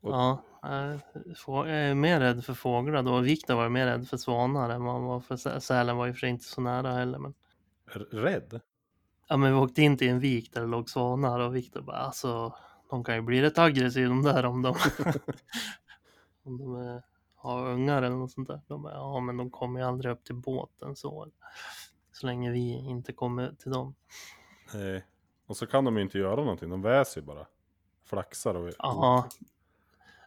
Och- Ja, eh, jag är mer rädd för fåglar då. Viktor var mer rädd för svanar än han var för sä- sälen var och för sig inte så nära heller. Men... Rädd? Ja, men vi åkte in till en vik där det låg svanar och Viktor bara alltså, de kan ju bli rätt aggressiva de där om de, om de eh, har ungar eller något sånt där. De bara, ja, men de kommer ju aldrig upp till båten så. Så länge vi inte kommer till dem. Nej. Och så kan de ju inte göra någonting, de väser ju bara. Flaxar och... Ja,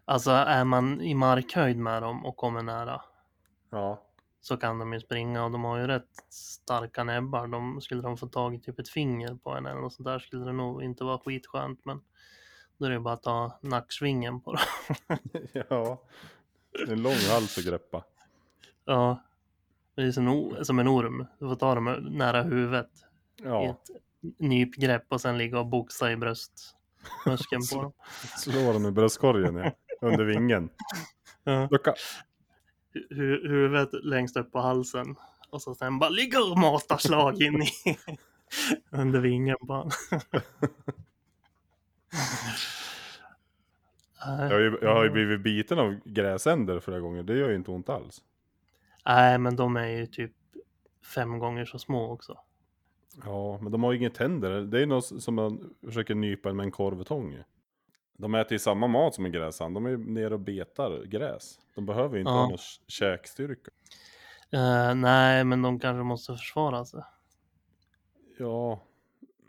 alltså är man i markhöjd med dem och kommer nära Ja. så kan de ju springa och de har ju rätt starka näbbar. De, skulle de få tag i typ ett finger på en eller något sånt där skulle det nog inte vara skitskönt men då är det bara att ta nacksvingen på dem. ja. En lång hals att greppa. Ja, det är som som en orm. Du får ta dem nära huvudet i Ja. ett nypgrepp och sen ligga och boxa i bröstmuskeln på dem. Slår dem i bröstkorgen ja. Under vingen. Ja. Kan... Hu- hu- huvudet längst upp på halsen och så sen bara ligga och mata slag in i under vingen på honom. jag, har ju, jag har ju blivit biten av gräsänder flera gånger, det gör ju inte ont alls. Nej, men de är ju typ fem gånger så små också. Ja, men de har ju inga tänder. Det är något som man försöker nypa med en korvtång. De äter ju samma mat som en gräsand. De är ju nere och betar gräs. De behöver ju inte Ja. ha någon käkstyrka. Eh, nej, men de kanske måste försvara sig. Ja,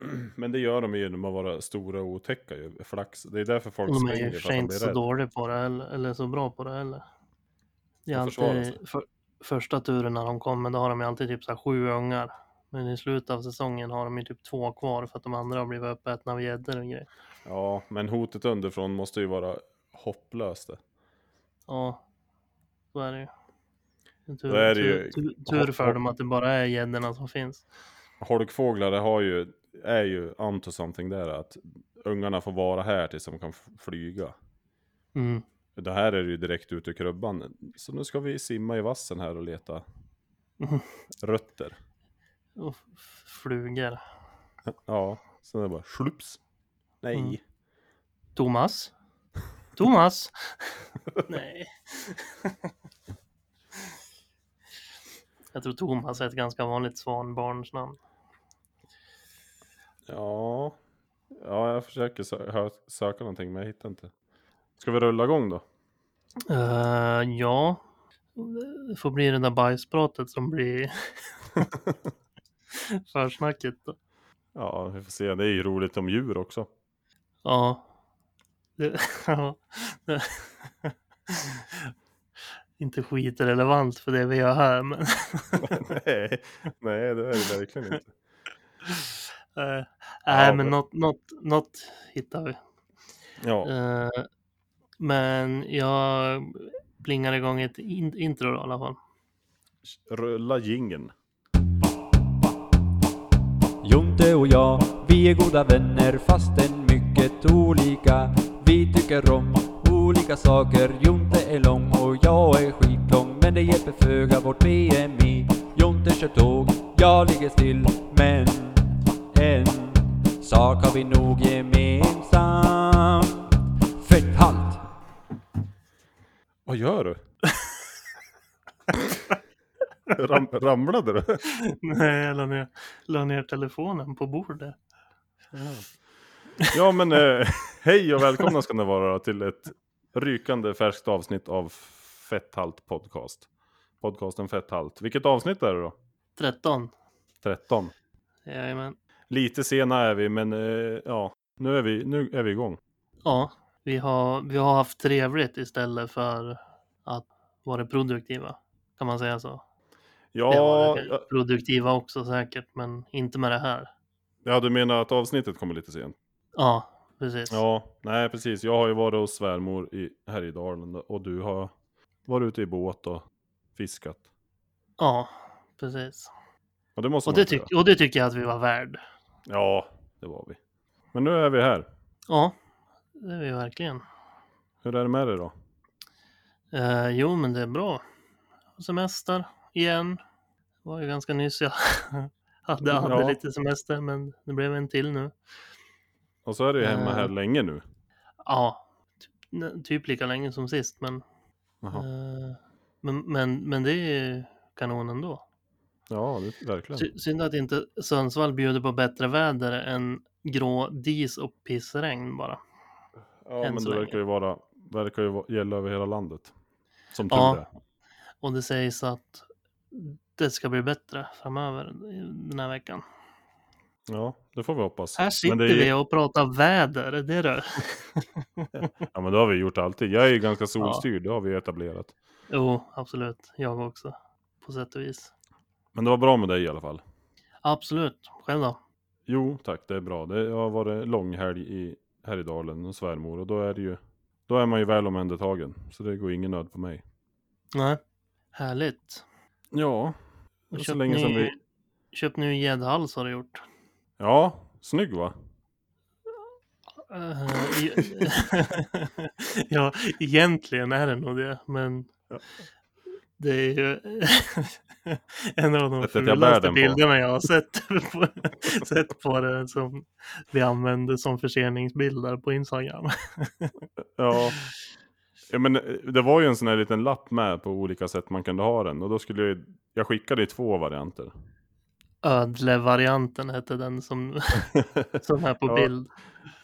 men det gör de ju genom att vara stora och otäcka ju. Flax. Det är därför folk Och de är springer ju för inte så dåliga på det eller, eller så bra på det heller. Det är alltid, för, första turen när de kommer då har de ju alltid typ så här sju ungar. Men i slutet av säsongen har de ju typ två kvar för att de andra har blivit uppätna av gäddor och grejer. Ja, men hotet underifrån måste ju vara hopplöst. det. Ja, så är det ju. Tur, Då är det ju- tur, tur, för dem att det bara är gäddorna som finns. Holkfåglar det har ju, är ju onto something där. Att ungarna får vara här tills de kan flyga. Mm. Det här är ju direkt ut ur krubban. Så nu ska vi simma i vassen här och leta rötter. Och flugor. Ja, sen är det bara slups. Nej. Mm. Thomas? Thomas? Nej. Jag tror Thomas är ett ganska vanligt svanbarnsnamn. Ja. Ja, jag försöker sö- söka någonting men jag hittar inte. Ska vi rulla igång då? Eh, ja, det får bli det där bajspratet som blir försnacket då. Ja, vi får se. Det är ju roligt om djur också. Ja. Det, ja. Det, inte skitrelevant för det vi gör här men nej, nej, det är det verkligen inte. Nej, Ja, men men- något, något, något hittar vi. Ja, Eh, men jag plingar igång ett in, intro i alla fall. rulla jingeln. Jag, vi är goda vänner fastän mycket olika. Vi tycker om olika saker. Jonte är lång och jag är skitlång. Men det hjälper föga vårt BMI. Jonte kör tåg, jag ligger still. Men en sak har vi nog gemensamt. Fetthalt! Vad gör du? Ram, ramlade du? Nej, jag la ner, la ner telefonen på bordet. Ja men eh, hej och välkomna ska ni vara till ett rykande färskt avsnitt av Fetthalt podcast. Podcasten Fetthalt. Vilket avsnitt är det då? 13. 13. Jajamän. Lite sena är vi men eh, ja, nu är vi, nu är vi igång. Ja, vi har, vi har haft trevligt istället för att vara produktiva. Kan man säga så? Ja, varit produktiva också säkert, men inte med det här. ja, du menar att avsnittet kommer lite sent? Ja, precis. Ja, nej precis. Jag har ju varit hos svärmor i Härjedalen och du har varit ute i båt och fiskat. Ja, precis. Och det måste Och det, tyck, och det tycker jag att vi var värd. Ja, det var vi. Men nu är vi här. Ja, det är vi verkligen. Hur är det med dig då? Eh, jo, men det är bra. Semester igen. Det var ju ganska nyss jag hade, hade Ja. lite semester, men det blev en till nu. Och så är du ju hemma Eh. här länge nu. Ja, typ typ lika länge som sist, men, eh, men, men, men det är kanon ändå. Ja, det, verkligen. Sy- Synd att inte Sundsvall bjuder på bättre väder än grå dis och pissregn bara. Ja, än men det länge. verkar ju vara, verkar ju gälla över hela landet. Som tur Ja. är. Och det sägs att det ska bli bättre framöver den här veckan. Ja, det får vi hoppas. Här sitter är, vi och pratar väder, det är det. Ja, men det har vi gjort alltid. Jag är ju ganska solstyrd, det har vi ju etablerat. Jo, absolut. Jag också. På sätt och vis. Men det var bra med dig i alla fall. Absolut. Själv då? Jo, tack, det är bra. Det har varit långhelg i Härjedalen och svärmor och då är det ju, då är man ju väl omhändertagen. Så det går ingen nöd på mig. Nej. Härligt. Ja, Och så köpt länge som ny, vi... köpt ny gäddhals har du gjort. Ja, snygg va? Eh, ja, egentligen är det nog det, men Ja. det är ju en av de fulaste den på. bilderna jag har sett på, sett på det som vi använder som förseningsbilder på Instagram. Ja. Ja, men eh, det var ju en sån här liten lapp med på olika sätt man kunde ha den. Och då skulle jag, jag skickade i två varianter. Ödle-varianten hette den som, som är på Ja. bild.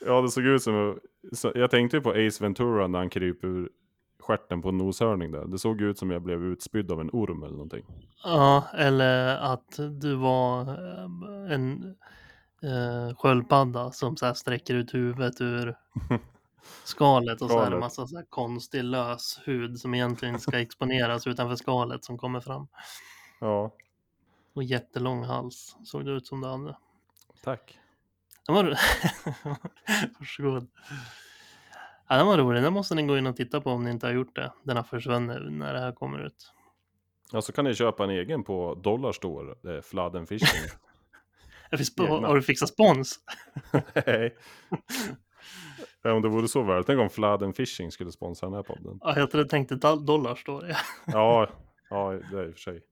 Ja, det såg ut som... så- Jag tänkte ju på Ace Ventura när han kryper ur stjärten på en noshörning där. Det såg ut som jag blev utspydd av en orm eller någonting. Ja, eller att du var eh, en eh, sköldpadda som så här sträcker ut huvudet ur skalet och så är det massa så här konstig lös hud som egentligen ska exponeras utanför skalet som kommer fram. Ja, Och jättelång hals såg det ut som det hade. tack. Den var... Varsågod. Ja, den var rolig. Den måste ni gå in och titta på om ni inte har gjort det. Den har försvunnit när det här kommer ut. Ja, så kan ni köpa en egen på Dollarstore. Är Fladden Fishing. Har du fixat spons? Nej. Ja, om det vore så väl. Tänk om Fladden Fishing skulle sponsra den här podden. Ja, jag tror jag tänkte do- dollar står det. Ja, ja det är i och för sig.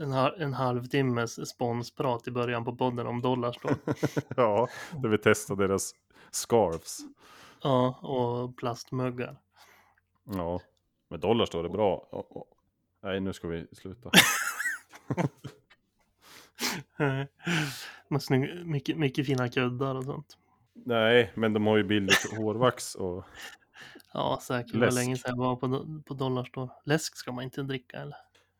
En, ha- en halvtimmes sponsprat i början på podden om dollar står. Ja, där vi testar deras scarves. Ja, och plastmuggar. Ja, med dollar står det bra. Ja, ja. Nej, nu ska vi sluta. Med snygg, mycket, mycket fina kuddar och sånt. Nej, men de har ju billigt hårvax och Ja, säkert. Det var Läsk. länge sedan jag var på, på Dollarstore. Läsk ska man inte dricka eller?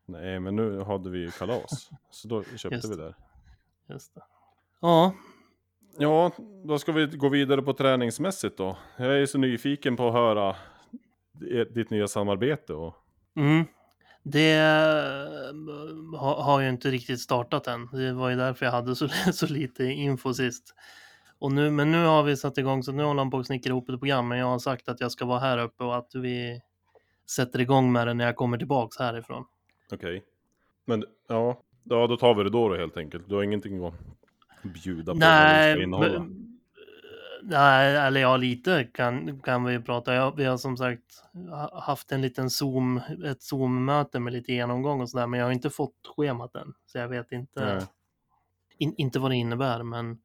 nej, men nu hade vi ju kalas. Så då köpte Just vi där. Just det. Ja, Ja, då ska vi gå vidare på träningsmässigt då. Jag är så nyfiken på att höra ditt nya samarbete och mm. Det eh, har, har ju inte riktigt startat än. Det var ju därför jag hade så, så lite info sist. Och nu, men nu har vi satt igång så nu håller han på att snickra ihop ett program. Men jag har sagt att jag ska vara här uppe och att vi sätter igång med det när jag kommer tillbaks härifrån. okej. Men ja, ja, då tar vi det då, då helt enkelt. Du har ingenting att bjuda på Nej, ska innehålla. men- nej, eller ja, lite kan, kan vi prata. Jag, vi har som sagt ha- haft en liten Zoom, ett Zoom-möte med lite genomgång och sådär, men jag har inte fått schemat än. Så jag vet inte, in, inte vad det innebär, men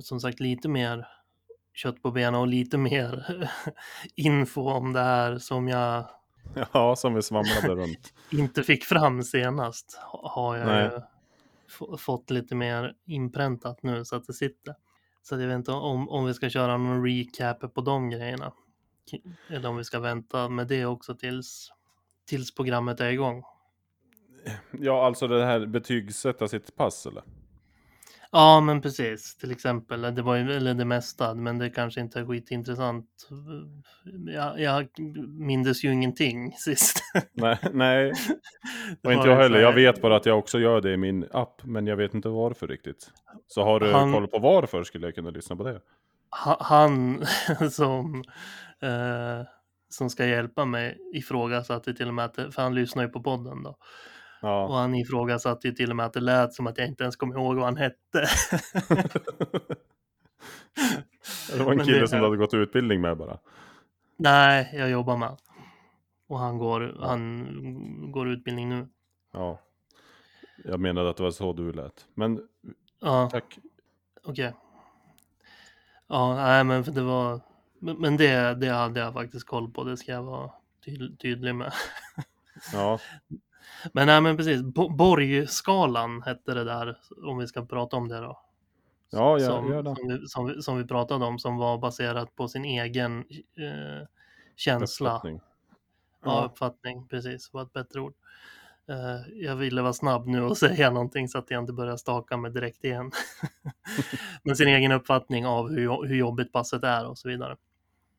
som sagt lite mer kött på benen och lite mer info om det här som jag Ja, som vi svamlade runt. inte fick fram senast ha- har jag fått lite mer inpräntat nu så att det sitter. Så jag vet inte om, om vi ska köra någon recap på de grejerna. Eller om vi ska vänta med det också tills, tills programmet är igång. Ja, alltså det här betygsätta sitt pass eller? Ja, men precis. Till exempel, det var ju, eller det mesta, men det kanske inte är skitintressant. Jag, jag mindes ju ingenting sist. Nej, nej. Och inte jag heller. Jag vet bara att jag också gör det i min app, men jag vet inte varför riktigt. Så har du Han- koll på varför skulle jag kunna lyssna på det. Ha- han som, eh, som ska hjälpa mig ifrågasatte till och med att, för han lyssnar ju på podden då, och Ja. han ifrågasatte ju till och med att det lät som att jag inte ens kommer ihåg vad han hette. det var en Men kille det- som du hade gått utbildning med bara. Nej, jag jobbar med. Och han går, han går utbildning nu. Ja. Jag menade att det var så du lät. Men Ja, tack. okej. Ja, nej men för det var Men, det, det hade jag faktiskt koll på, det ska jag vara tyd, tydlig med. Ja, Men nej men precis, Bo- Borgskalan hette det där, om vi ska prata om det då. Ja, gör- som, gör det. Som, vi, som, vi, som vi pratade om, som var baserat på sin egen eh, känsla. uppfattning. Ja, Ja. uppfattning, precis, var ett bättre ord. Eh, jag ville vara snabb nu och säga någonting så att jag inte börjar staka mig direkt igen. Men sin egen uppfattning av hur, hur jobbigt passet är och så vidare.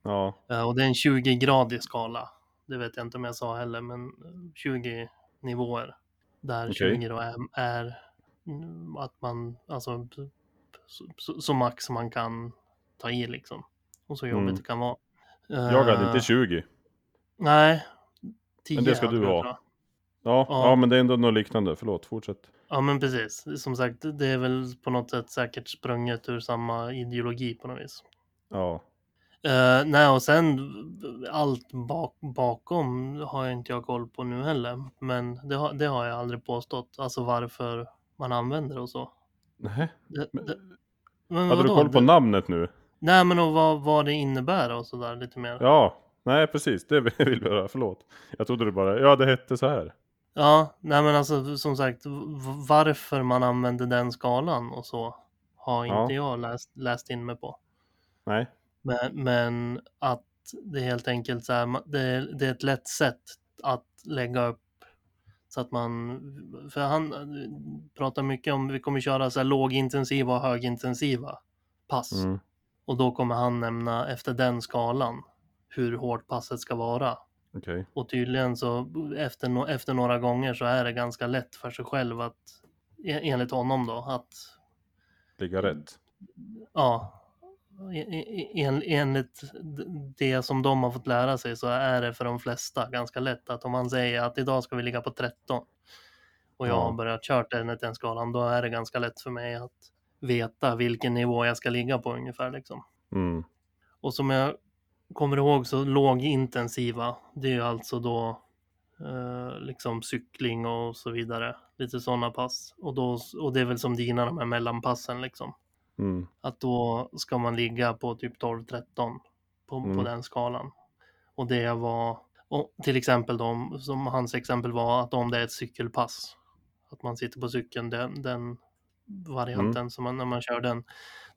Ja, Eh, och det är en 20-gradig skala. Det vet jag inte om jag sa heller, men 20 nivåer. Där Okej. 20 då är, är mm, att man, alltså så, så, max man kan ta i liksom. Och så jobbigt Mm. det kan vara. jag hade Eh, inte 20. Nej. 10 Men det ska du ha. Ja, Ja. ja. men det är ändå något liknande. Förlåt, fortsätt. Ja men precis, som sagt det är väl på något sätt säkert sprunget ur samma ideologi på något vis. Ja, Uh, nej och sen allt bak, bakom har jag inte jag koll på nu heller. Men det har, det har jag aldrig påstått, alltså varför man använder det och så. nej. Det, det, men hade du koll på namnet nu? Nej men och vad, vad det innebär och sådär lite mer. Ja. Ja, nej precis. Det vill vi höra. Förlåt. Jag trodde du bara, ja det hette så här. nej men alltså som sagt varför man använder den skalan och så har Ja. inte jag läst, läst in mig på. Nej. Men, men att det är helt enkelt så här, det, är- det är ett lätt sätt att lägga upp så att man, för han pratar mycket om, vi kommer köra så här lågintensiva och högintensiva pass. Mm. Och då kommer han nämna efter den skalan hur hårt passet ska vara. Okej. Och tydligen så efter, no, efter några gånger så är det ganska lätt för sig själv att, en- enligt honom då, att Ligga rätt. Ja, en, en, enligt det som de har fått lära sig så är det för de flesta ganska lätt att om man säger att idag ska vi ligga på 13 och jag Ja. har börjat kört enligt den skalan, då är det ganska lätt för mig att veta vilken nivå jag ska ligga på ungefär liksom. Mm. Och som jag kommer ihåg så lågintensiva, det är alltså då eh, liksom cykling och så vidare, lite sådana pass. Och, då, och det är väl som dina de här mellanpassen liksom Mm. att då ska man ligga på typ 12-13 på, på Mm. den skalan. Och det var, och till exempel då, som hans exempel var att om det är ett cykelpass, att man sitter på cykeln, den, den varianten Mm. som man, när man kör den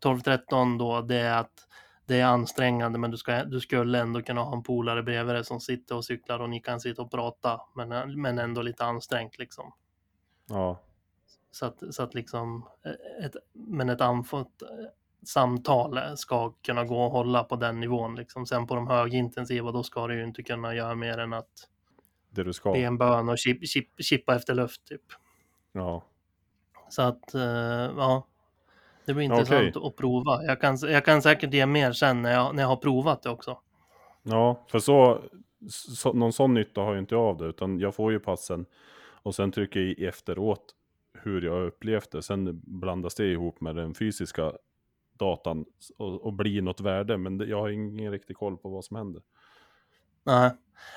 12-13 då, det är att det är ansträngande men du, ska, du skulle ändå kunna ha en polare bredvid dig som sitter och cyklar och ni kan sitta och prata men, men ändå lite ansträngt liksom. Ja. Så att, så att liksom, eh, ett, men ett andfått eh, samtal ska kunna gå och hålla på den nivån. Liksom. Sen på de högintensiva, då ska du ju inte kunna göra mer än att Det du ska. be en bön och chip, chip, chippa efter luft. Typ. Ja. Så att, eh, ja, det blir intressant att prova. Jag kan, jag kan säkert ge mer sen när jag, när jag har provat det också. Ja, för så, så, någon sån nytta har ju inte jag av det, utan jag får ju passen och sen trycker jag i efteråt hur jag upplevt det. Sen blandas det ihop med den fysiska datan och, och blir något värde, men det, jag har ingen riktig koll på vad som händer. Nej.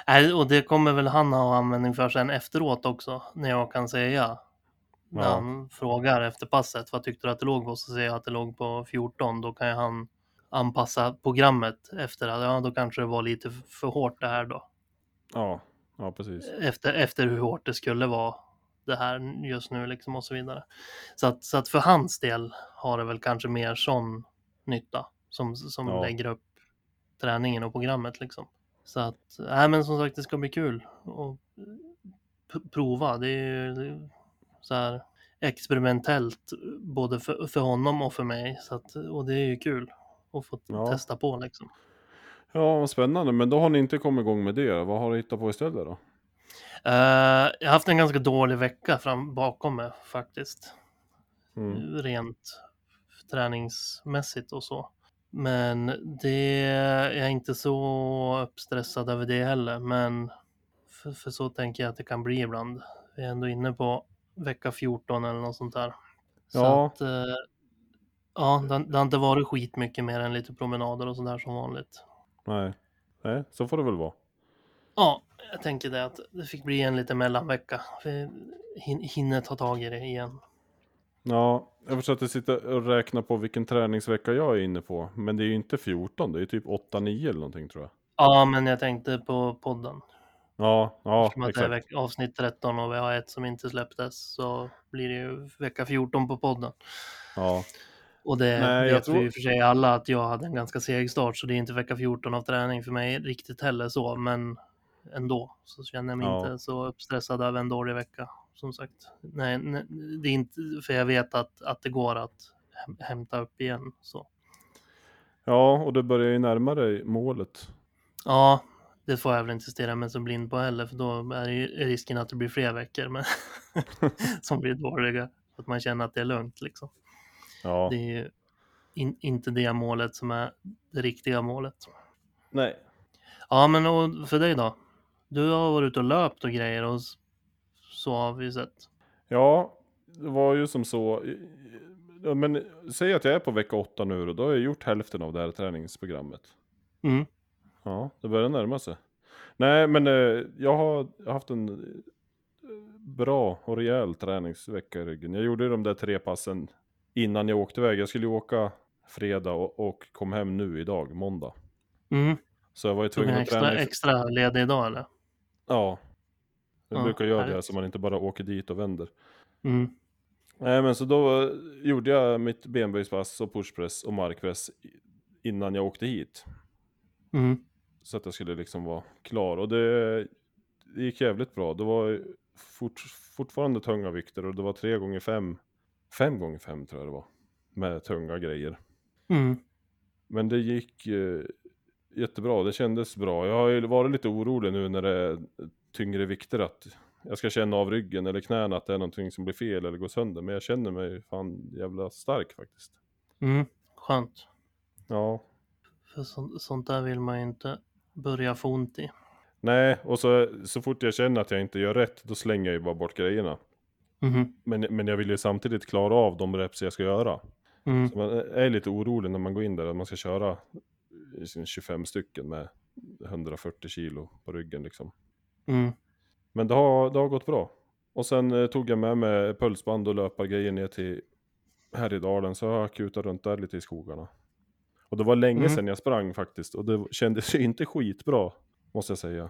Nej, och det kommer väl han ha användning för sen efteråt också, när jag kan säga. När Ja. han frågar efter passet, vad tyckte du att det låg på? Så säger jag att det låg på 14, då kan ju han anpassa programmet efter att, ja då kanske det var lite för hårt det här då. Ja, ja precis. Efter, efter hur hårt det skulle vara det här just nu liksom och så vidare. Så att, så att för hans del har det väl kanske mer sån nytta som, som Ja. lägger upp träningen och programmet liksom. Så att, nej men som sagt det ska bli kul att prova. Det är ju det är så här experimentellt både för, för honom och för mig. Så att, och det är ju kul att få Ja. testa på liksom. Ja, vad spännande. Men då har ni inte kommit igång med det. Vad har du hittat på istället då? Eh, jag har haft en ganska dålig vecka fram bakom mig faktiskt. Mm. Rent träningsmässigt och så. Men det jag är inte så uppstressad över det heller. Men för, för så tänker jag att det kan bli ibland. Vi är ändå inne på vecka 14 eller något sånt där. Så Ja. att, eh, ja, det, det har inte varit skit mycket mer än lite promenader och sådär som vanligt. Nej. Nej, så får det väl vara. Ja, jag tänker det att det fick bli en lite mellanvecka. Vi hin- hinner ta tag i det igen. Ja, jag försökte sitta och räkna på vilken träningsvecka jag är inne på. Men det är ju inte 14, det är typ 8-9 eller någonting tror jag. Ja, men jag tänkte på podden. Ja, ja att det är exakt. avsnitt 13 och vi har ett som inte släpptes så blir det ju vecka 14 på podden. Ja. Och det Nej, vet tror- vi i och för sig alla att jag hade en ganska seg start så det är inte vecka 14 av träning för mig riktigt heller så men ändå så känner jag mig Ja. inte så uppstressad över en dålig vecka. Som sagt, nej, nej det är inte för jag vet att, att det går att häm- hämta upp igen så. ja, och det börjar ju närma dig målet. Ja, det får jag väl inte stirra mig så blind på heller för då är ju risken att det blir fler veckor men som blir dåliga. Att man känner att det är lugnt liksom. Ja, Det är ju in, inte det målet som är det riktiga målet. nej. Ja, men och för dig då? Du har varit ute och löpt och grejer och så har vi sett. Ja, det var ju som så. Men säg att jag är på vecka åtta nu och då har jag gjort hälften av det här träningsprogrammet. Mm. Ja, det börjar närma sig. Nej, men eh, jag har haft en eh, bra och rejäl träningsvecka i ryggen. Jag gjorde de där tre passen innan jag åkte iväg. Jag skulle ju åka fredag och, och kom hem nu idag, måndag. Mm. Så jag var ju tvungen en att träna. extra, extra ledig idag eller? Ja. Jag Ja, brukar göra det så man inte bara åker dit och vänder. Mm. Nej men så då eh, gjorde jag mitt benböjspass och pushpress och markpress innan jag åkte hit. Mm. Så att jag skulle liksom vara klar. Och det, det gick jävligt bra. Det var fort, fortfarande tunga vikter och det var tre gånger fem. Fem gånger fem tror jag det var. Med tunga grejer. Mm. Men det gick eh, jättebra. Det kändes bra. Jag har ju varit lite orolig nu när det är tyngre vikter att jag ska känna av ryggen eller knäna att det är någonting som blir fel eller går sönder. Men jag känner mig fan jävla stark faktiskt. Mm. Skönt. Ja. För så, sånt där vill man ju inte börja få ont i. Nej, och så, så fort jag känner att jag inte gör rätt, då slänger jag ju bara bort grejerna. Mhm. Men, men jag vill ju samtidigt klara av de reps jag ska göra. Mm. Så man är lite orolig när man går in där att man ska köra 25 stycken med 140 kilo på ryggen liksom. Mm. Men det har, det har gått bra. Och sen eh, tog jag med mig pulsband och löpargrejer ner till Härjedalen så jag kutat runt där lite i skogarna. Och det var länge Mm. sedan jag sprang faktiskt och det kändes ju inte skitbra måste jag säga.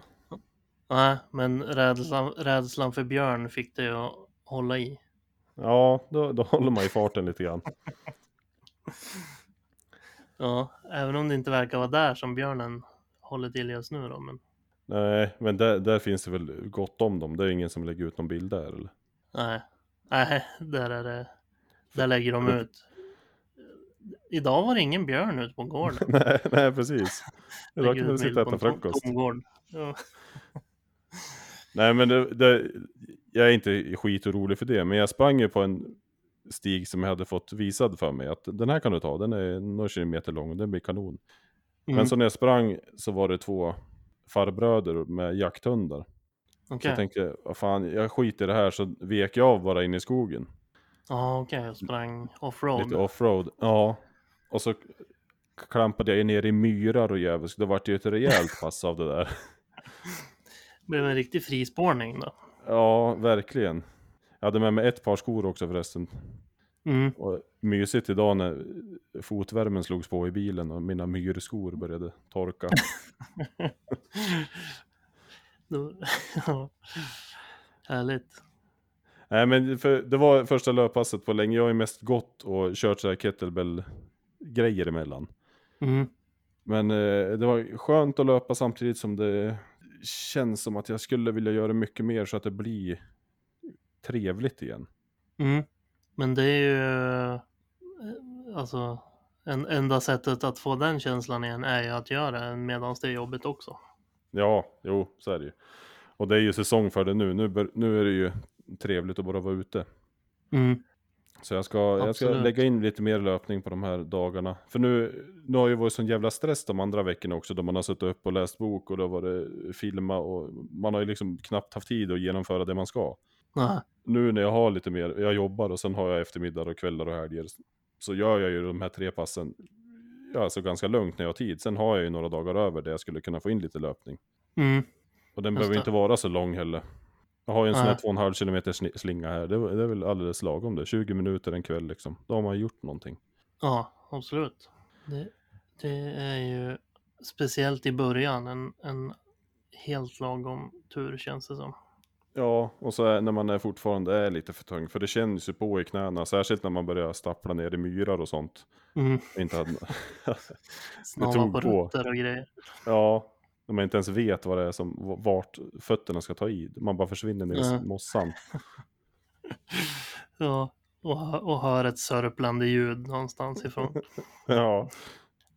Nej, men rädslan, rädslan för björn fick dig att hålla i. Ja, då, då håller man i farten lite grann. Ja, även om det inte verkar vara där som björnen håller till just nu då. Men Nej, men där, där finns det väl gott om dem. Det är ingen som lägger ut någon bild där eller? nej, nej, där är det. Där lägger de ut. Idag var det ingen björn ute på gården. nej, nej, precis. Idag du ut sitta och äta frukost. Ja. Nej, men det, det, jag är inte skitorolig för det. Men jag sprang ju på en stig som jag hade fått visad för mig. Att den här kan du ta, den är några kilometer lång och den blir kanon. Mm. Men så när jag sprang så var det två farbröder med jakthundar. Så Okej, jag tänkte, vad fan, jag skiter i det här så vek jag av bara in i skogen. ja okej, jag sprang offroad. Lite offroad. Ja. Och så klampade jag ner i myrar och djävulskt. Det vart ju ett rejält pass av det där. blev en riktig frispårning då. Ja, verkligen. Jag hade med mig ett par skor också förresten. Mm. Och mysigt idag när fotvärmen slogs på i bilen och mina myrskor började torka. Ja. Härligt. Nej men för, det var första löppasset på länge. Jag har mest gått och kört så här kettlebell-grejer emellan. Mm. Men eh, det var skönt att löpa samtidigt som det känns som att jag skulle vilja göra mycket mer så att det blir trevligt igen. Mm. Men det är ju eh, alltså en, enda sättet att få den känslan igen är ju att göra det medan det är jobbigt också. Ja, jo, så är det ju. Och det är ju säsong för det nu. Nu, nu är det ju trevligt att bara vara ute. Mm. Så jag ska, jag ska lägga in lite mer löpning på de här dagarna. För nu, nu har ju varit sån jävla stress de andra veckorna också. Då man har suttit upp och läst bok och då var det filma och man har ju liksom knappt haft tid att genomföra det man ska. Nej. Nu när jag har lite mer, jag jobbar och sen har jag eftermiddag och kvällar och helger. Så gör jag ju de här tre passen, ja alltså ganska lugnt när jag har tid. Sen har jag ju några dagar över där jag skulle kunna få in lite löpning. Mm. Och den Just behöver det. inte vara så lång heller. Jag har ju en sån här Nej. 2,5 km slinga här. Det, är- det är väl alldeles lagom det. 20 minuter en kväll liksom. Då har man gjort någonting. Ja, absolut. Det, det är ju speciellt i början en, en helt lagom tur känns det som. Ja, och så är, när man är fortfarande är lite för tung. För det känns ju på i knäna. Särskilt när man börjar stappla ner i myrar och sånt. Mm. Inte hade... Snava tog på rötter och grejer. ja, när man inte ens vet vad det är som, vart fötterna ska ta i. Man bara försvinner ner i Ja. mossan. Ja, och, och hör ett sörplande ljud någonstans ifrån. Ja.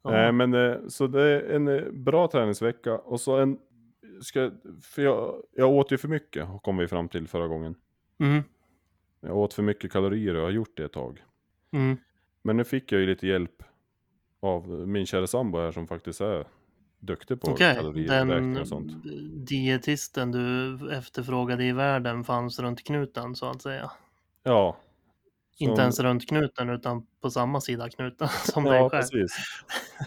Ja. Eh, men eh, så det är en eh, bra träningsvecka och så en, ska, för jag, jag åt ju för mycket kom vi fram till förra gången. Mm, Jag åt för mycket kalorier och jag har gjort det ett tag. mm. Men nu fick jag ju lite hjälp av min kära sambo här som faktiskt är duktig på kaloriräkning den och sånt. dietisten du efterfrågade i världen fanns runt knuten så att säga. Ja. Som- Inte ens runt knuten utan på samma sida knuten som dig Ja, själv. precis.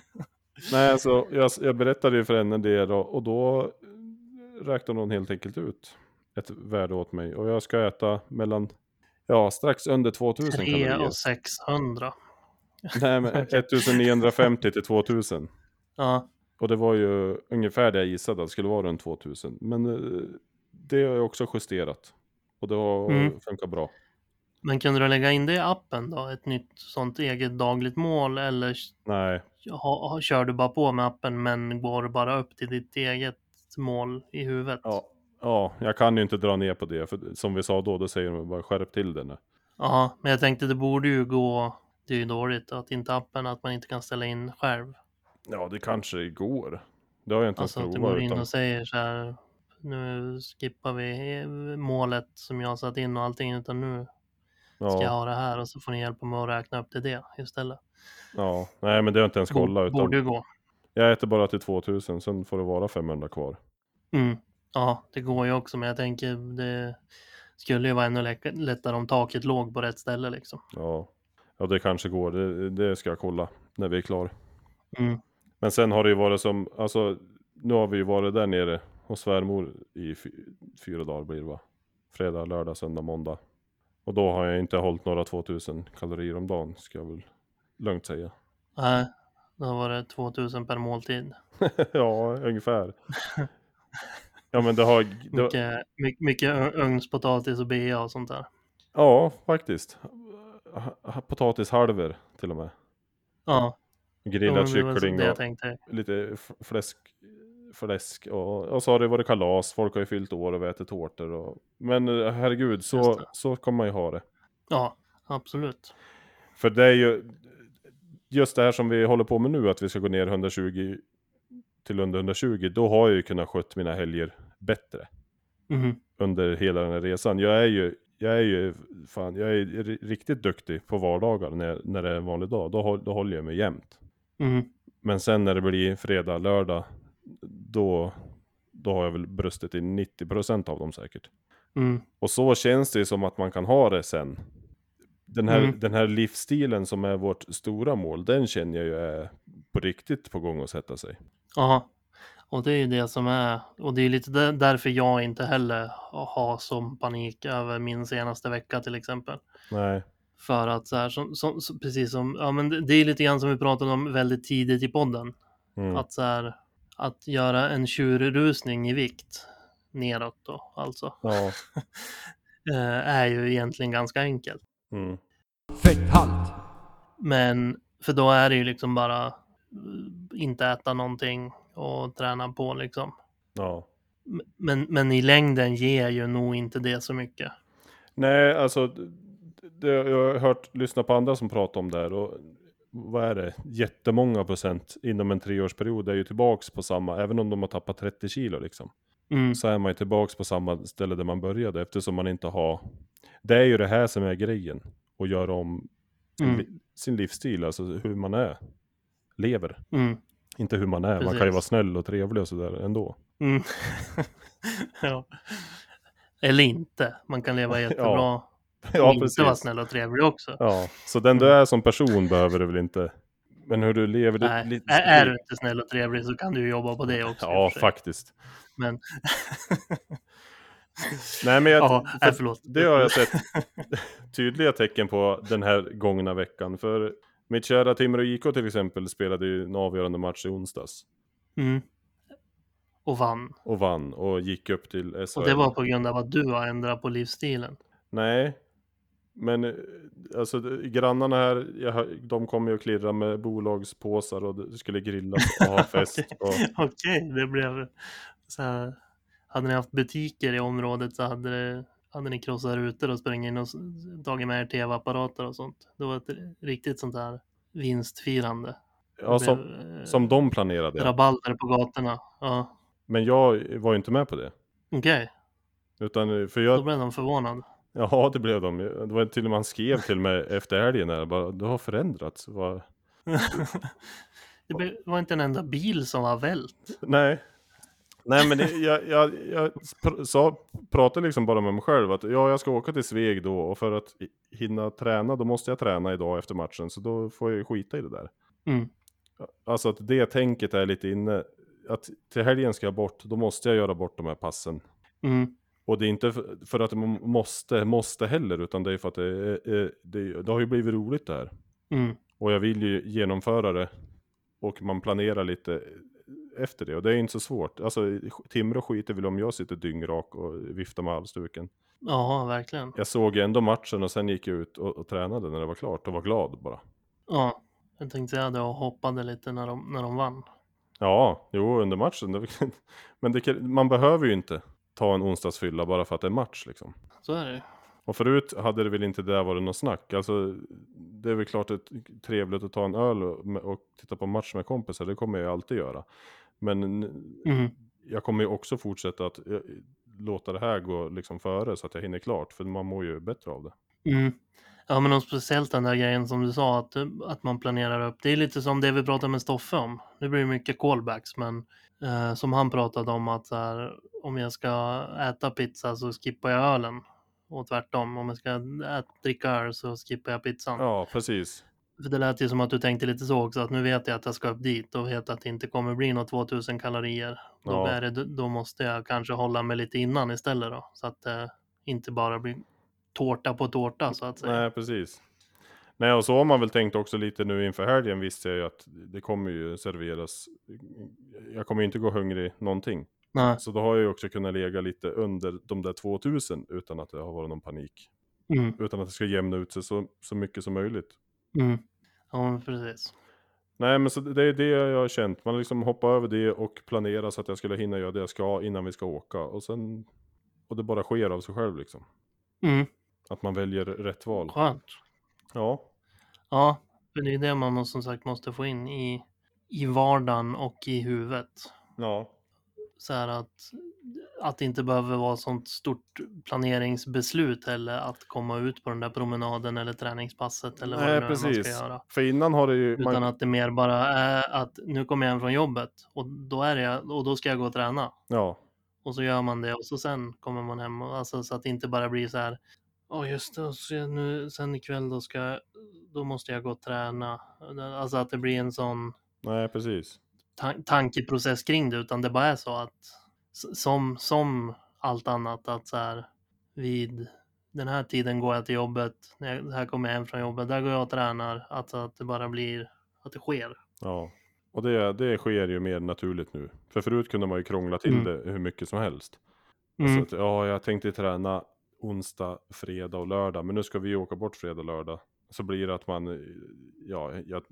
Nej, alltså jag, jag berättade ju för henne det då, och då räknade hon helt enkelt ut ett värde åt mig. Och jag ska äta mellan, ja, strax under 2000 3 kalorier. och 600. Nej, men 1950 till 2000. Ja, Och det var ju ungefär det jag gissade att det skulle vara runt 2000. Men eh, det har jag också justerat. Och det har Mm. funkat bra. men kunde du lägga in det i appen då? Ett nytt sånt eget dagligt mål eller Nej, ha, ha, kör du bara på med appen men går bara upp till ditt eget mål i huvudet? ja, ja, jag kan ju inte dra ner på det. För som vi sa då, då säger de bara skärp till det nu. Ja, men jag tänkte det borde ju gå, det är ju dåligt att inte appen, att man inte kan ställa in själv. Ja, det kanske går. Det har jag inte Alltså att ens du provat. går in Utan... och säger så här, nu skippar vi målet som jag satt in och allting, utan nu ska jag Ja, ha det här och så får ni hjälpa mig att räkna upp till det istället. ja, nej men det har jag inte ens kollat. Utan Borde ju gå. Jag äter bara till 2000, sen får det vara 500 kvar. Mm. Ja, det går ju också, men jag tänker det skulle ju vara ännu lä- lättare om taket låg på rätt ställe liksom. Ja, ja det kanske går. Det, det ska jag kolla när vi är klar. Mm. Men sen har det ju varit som, alltså nu har vi ju varit där nere hos svärmor i fy, fyra dagar blir det va? Fredag, lördag, söndag, måndag. Och då har jag inte hållit några 2000 kalorier om dagen, ska jag väl lugnt säga. Nej, då var det 2000 per måltid. ja, ungefär. ja men det har, det, Mycket, mycket, mycket ugnspotatis och bea och sånt där. ja faktiskt. Ha- ha- Potatishalvor till och med. Ja, Grillad kyckling och lite fläsk, fläsk och, och så har det varit kalas, folk har ju fyllt år och vi äter tårtor och, Men eh, herregud, så, så kommer man ju ha det. Ja, absolut. För det är ju just det här som vi håller på med nu, att vi ska gå ner 120 till under 120, då har jag ju kunnat sköta mina helger bättre Mhm. under hela den här resan. Jag är ju, jag är ju, fan, jag är ri- riktigt duktig på vardagar när, när det är en vanlig dag. Då, då håller jag mig jämnt. Mhm. Men sen när det blir fredag, lördag, då, då har jag väl brustit i 90% av dem säkert. Mm. Och så känns det ju som att man kan ha det sen. Den här, Mm. den här livsstilen som är vårt stora mål, den känner jag ju är på riktigt på gång att sätta sig. Ja, och det är ju det som är, och det är lite där- därför jag inte heller har som panik över min senaste vecka till exempel. Nej, För att så här, som, som, som, precis som, ja men det, det är lite grann som vi pratade om väldigt tidigt i podden. mm. Att så här, att göra en tjurrusning i vikt neråt då, alltså, ja. eh, är ju egentligen ganska enkelt. Mm. Fetthalt. Men, för då är det ju liksom bara eh, inte äta någonting och träna på liksom. ja. Men, men i längden ger ju nog inte det så mycket. Nej, alltså, det, jag har hört, lyssna på andra som pratar om det här och vad är det, jättemånga procent inom en treårsperiod är ju tillbaks på samma, även om de har tappat 30 kilo liksom. Mm, så är man ju tillbaks på samma ställe där man började eftersom man inte har Det är ju det här som är grejen att göra om sin, Mm. li- sin livsstil, alltså hur man är Lever, mm, inte hur man är, man kan ju Precis. vara snäll och trevlig och sådär ändå mm. ja. Eller inte. Man kan leva jättebra och Ja inte vara snäll och trevlig också. Ja, så den du är som person behöver du väl inte Men hur du lever Nej, ditt liv- är, du inte snäll och trevlig så kan du jobba på det också. Ja, faktiskt Men Nej men jag, Ja, för nej, förlåt. det har jag sett tydliga tecken på den här gångna veckan. För mitt kära Timrå IK till exempel spelade ju en avgörande match i onsdags. Mm. Och vann. Och vann och gick upp till SHL. Och det var på grund av att du har ändrat på livsstilen. Nej. Men eh, alltså grannarna här, jag, de kommer ju att klirra med bolagspåsar och det skulle grillas och ha fest. och, Okej, det blev så här. Hade ni haft butiker i området så hade, det, hade ni krossat rutor och sprungit in och tagit med er tv-apparater och sånt. Det var ett riktigt sånt här vinstfirande. ja, som, blev, eh, som de planerade. Rabalder på gatorna. Ja, Men jag var ju inte med på det. okej. Utan eh, för Då jag, blev de förvånade. ja det blev de. Det var till och med han skrev till mig efter helgen här, bara, du har förändrats. Blev- det var inte en enda bil som var vält. Nej. Nej men det, jag, jag, jag pr- sa, pratade liksom bara med mig själv att ja, jag ska åka till Sveg då och för att hinna träna då måste jag träna idag efter matchen så då får jag ju skita i det där. Mm. Alltså att det tänket är lite inne, att till helgen ska jag bort, då måste jag göra bort de här passen. Mm. Och det är inte för, för att man måste, måste heller, utan det är för att det, är- det, det har ju blivit roligt det här. Mm. Och jag vill ju genomföra det. Och man planerar lite efter det. Och det är inte så svårt. Alltså Timrå skiter väl om jag sitter dyngrak och viftar med halsduken. Ja, verkligen. Jag såg ändå matchen och sen gick jag ut och, och tränade när det var klart och var glad bara. Ja, jag tänkte säga det och hoppade lite när de, när de vann. Ja, jo under matchen. Det, men det, man behöver ju inte ta en onsdagsfylla bara för att det är match liksom. Så är det. Och förut hade det väl inte där varit något snack. Alltså, det är väl klart att trevligt att ta en öl och, och titta på match med kompisar. Det kommer jag alltid göra. Men Mm. jag kommer ju också fortsätta att eh, låta det här gå liksom före så att jag hinner klart. För man mår ju bättre av det. Mm. Ja, men och speciellt den där grejen som du sa, att, att man planerar upp. Det är lite som det vi pratade med Stoffe om. Nu blir det mycket callbacks, men eh, som han pratade om att här, om jag ska äta pizza så skippar jag ölen. Och tvärtom, om jag ska äta, dricka öl så skippar jag pizzan. Ja, precis. För det lät ju som att du tänkte lite så också, att nu vet jag att jag ska upp dit och vet att det inte kommer bli något 2000 kalorier. Då, Ja. är det, då måste jag kanske hålla mig lite innan istället då, så att det inte bara blir tårta på tårta så att säga. Nej, precis. Nej, och så har man väl tänkt också lite nu inför helgen visste jag ju att det kommer ju serveras. Jag kommer ju inte gå hungrig någonting. Nej. Så då har jag ju också kunnat lägga lite under de där 2000 utan att det har varit någon panik. Mm, Utan att det ska jämna ut sig så, så mycket som möjligt. Mm. Ja, precis. Nej, men så det är det jag har känt. Man liksom hoppar över det och planerar så att jag skulle hinna göra det jag ska innan vi ska åka. Och sen, och det bara sker av sig själv liksom. Mm, Att man väljer rätt val. skönt. Ja, Ja, för det är det man som sagt måste få in i, i vardagen och i huvudet. ja, Så här att, att det inte behöver vara sånt stort planeringsbeslut heller att komma ut på den där promenaden eller träningspasset eller vad Nej, det nu är man ska precis. göra. För innan har det ju... Utan Man, att det mer bara är att nu kommer jag hem från jobbet och då, är det, och då ska jag gå och träna. ja, Och så gör man det och så sen kommer man hem. Och, alltså, så att det inte bara blir så här. Ja just det, så nu, sen ikväll då, ska, jag- då måste jag gå och träna. Alltså att det blir en sån nej precis. tan- tankeprocess kring det. Utan det bara är så att som, som allt annat att så här vid den här tiden går jag till jobbet. När jag, här kommer jag hem från jobbet. Där går jag och tränar. Att, att det bara blir att det sker. Ja. Och det, det sker ju mer naturligt nu. För förut kunde man ju krångla till Mm. det hur mycket som helst. Mm. Så att, ja, jag tänkte träna onsdag, fredag och lördag. Men nu ska vi åka bort fredag och lördag. Så blir det att man, ja, jag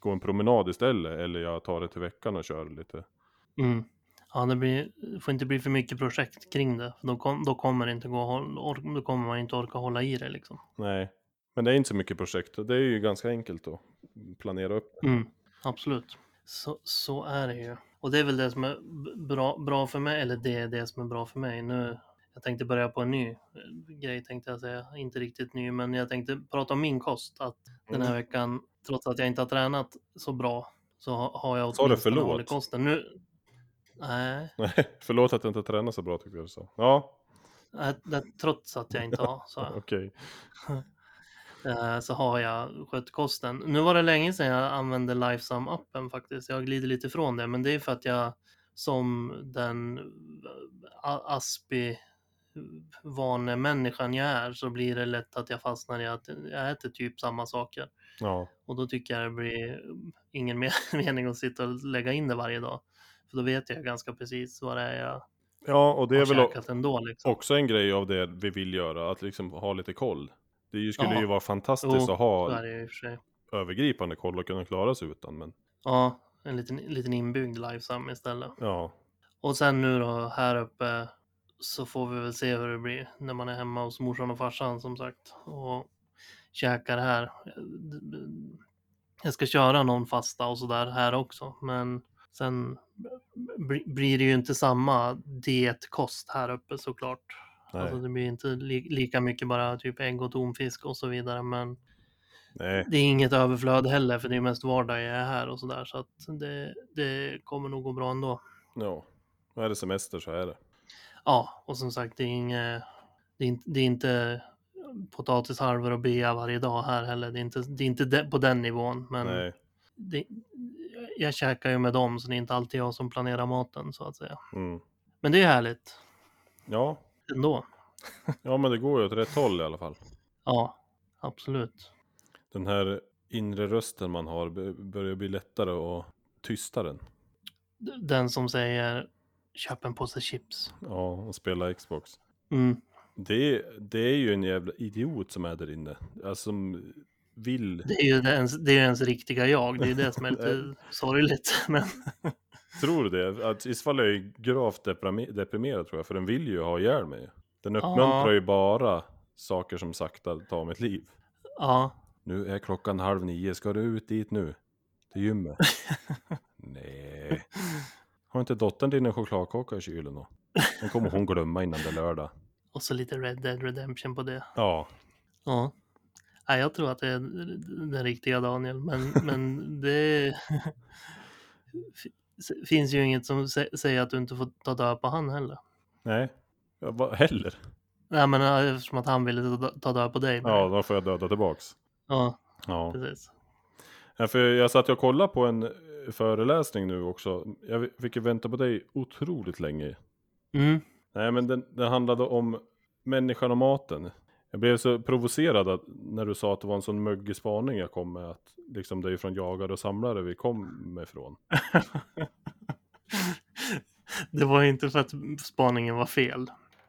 går en promenad istället. Eller jag tar det till veckan och kör lite. Mm. Ja, det blir, får inte bli för mycket projekt kring det. För då, kom, då kommer det inte gå, or, då kommer man inte orka hålla i det liksom. Nej, men det är inte så mycket projekt. Det är ju ganska enkelt att planera upp. Mm, absolut. Så, så är det ju. Och det är väl det som är bra, bra för mig, eller det är det som är bra för mig. Nu, jag tänkte börja på en ny eh, grej tänkte jag säga. Inte riktigt ny, men jag tänkte prata om min kost. Att den här veckan, trots att jag inte har tränat så bra, så ha- har jag åtminstone hållit kosten. Nu, nej, Nej, förlåt att jag inte tränar så bra tyckte jag du sa. Ja, det, trots att jag inte har. Så. okej. Eh, så har jag skött kosten. Nu var det länge sedan jag använde Lifesum-appen faktiskt. Jag glider lite ifrån det, men det är för att jag som den eh, Aspi vanemänniskan jag är så blir det lätt att jag fastnar i att jag äter typ samma saker. Ja, Och då tycker jag det blir ingen me- mening att sitta och lägga in det varje dag. För då vet jag ganska precis vad det är jag ja och det är väl ändå. Liksom. också en grej av det vi vill göra, att liksom ha lite koll. Det skulle Ja. ju vara fantastiskt Jo, att ha övergripande koll och kunna klara sig utan, men Ja, en liten, liten inbyggd livesam istället. ja, Och sen nu då här uppe så får vi väl se hur det blir när man är hemma hos morsan och farsan som sagt och käkar här. Jag ska köra någon fasta och sådär här också men sen bli- blir det ju inte samma dietkost här uppe såklart. nej, Alltså det blir inte li lika mycket bara typ ägg och tonfisk och så vidare men nej, det är inget överflöd heller för det är mest vardag jag är här och sådär så att det, det kommer nog gå bra ändå. ja. Är det semester så är det. Ja, och som sagt, det är inget, det är inte, det är inte potatishalvor och bea varje dag här heller. Det är inte, det är inte på den nivån, men Nej, det, jag käkar ju med dem, så det är inte alltid jag som planerar maten så att säga. mm. Men det är härligt ja, ändå. ja, men det går ju åt rätt håll i alla fall. Ja, absolut. Den här inre rösten man har börjar bli lättare att tysta den. Den som säger köp en påse chips. Ja, och spela Xbox. Mm. Det, det är ju en jävla idiot som är där inne. Alltså som vill. Det är ju ens, det är ens riktiga jag. Det är det som är lite sorgligt. Men Tror du det? Att Isfall är ju gravt deprime- deprimerad tror jag, för den vill ju ha ihjäl mig. Den uppmuntrar Ja. ju bara saker som sakta tar mitt liv. ja, Nu är klockan halv nio, ska du ut dit nu? Till gymmet? Nej. Har inte dottern din en chokladkaka i kylen då? Den kommer hon glömma innan det är lördag. och så lite Red Dead Redemption på det. Ja, Ja. Nej, jag tror att det är den riktiga Daniel, men, men det finns ju inget som sä- säger att du inte får ta död på han heller. nej. Ja, vad heller? Nej, men eftersom att han ville ta- död på dig. Ja, då får jag döda tillbaks. ja Ja. precis. Ja, för jag satt och kollade på en eh, föreläsning nu också. Jag fick ju vänta på dig otroligt länge. Mm. Nej, men den, den handlade om människan och maten. Jag blev så provocerad att, när du sa att det var en sån möggig spaning jag kom med. Att liksom det är från jagare och samlare vi kom ifrån. det var inte för att spaningen var fel.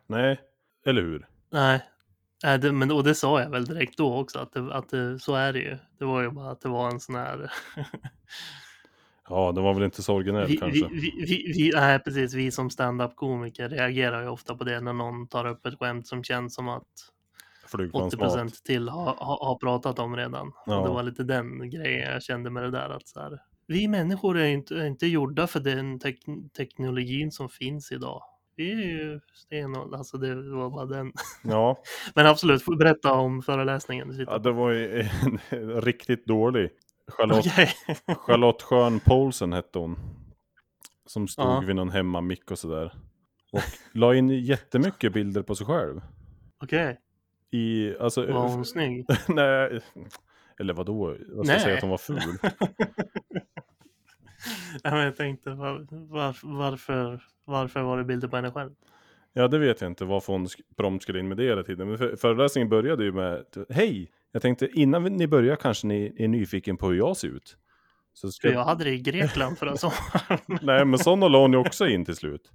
Nej, eller hur? Nej, Nej det, men, och det sa jag väl direkt då också, att, det, att det, så är det ju. Det var ju bara att det var en sån här... Ja, det var väl inte så originellt kanske. vi, vi, vi, nej, precis. Vi som stand-up-komiker reagerar ju ofta på det när någon tar upp ett skämt som känns som att 80 Flygplansmat. till har, har, har pratat om redan. Ja. Och det var lite den grejen jag kände med det där. Att så här, vi människor är inte, är inte gjorda för den tek, teknologin som finns idag. Vi är ju stenåldern, alltså det var bara den. Ja, Men absolut, får berätta om föreläsningen ja, det var ju en, riktigt dålig. Charlotte, Okej. Charlotte Schön Poulsen hette hon. Som stod Ja. vid någon hemmamick och sådär. Och la in jättemycket bilder på sig själv. Okej, I, alltså, var hon snygg? nej, eller vadå? Vad ska jag säga att hon var ful? Nej, men jag tänkte, var, var, varför, varför var det bilder på henne själv? Ja, det vet jag inte varför hon prompt skulle in med det hela tiden. Men för, föreläsningen började ju med, hej! Jag tänkte innan ni börjar kanske ni är nyfiken på hur jag ser ut. Så För jag hade det i Grekland förra sommaren. Nej, men sådana la hon ju också in till slut.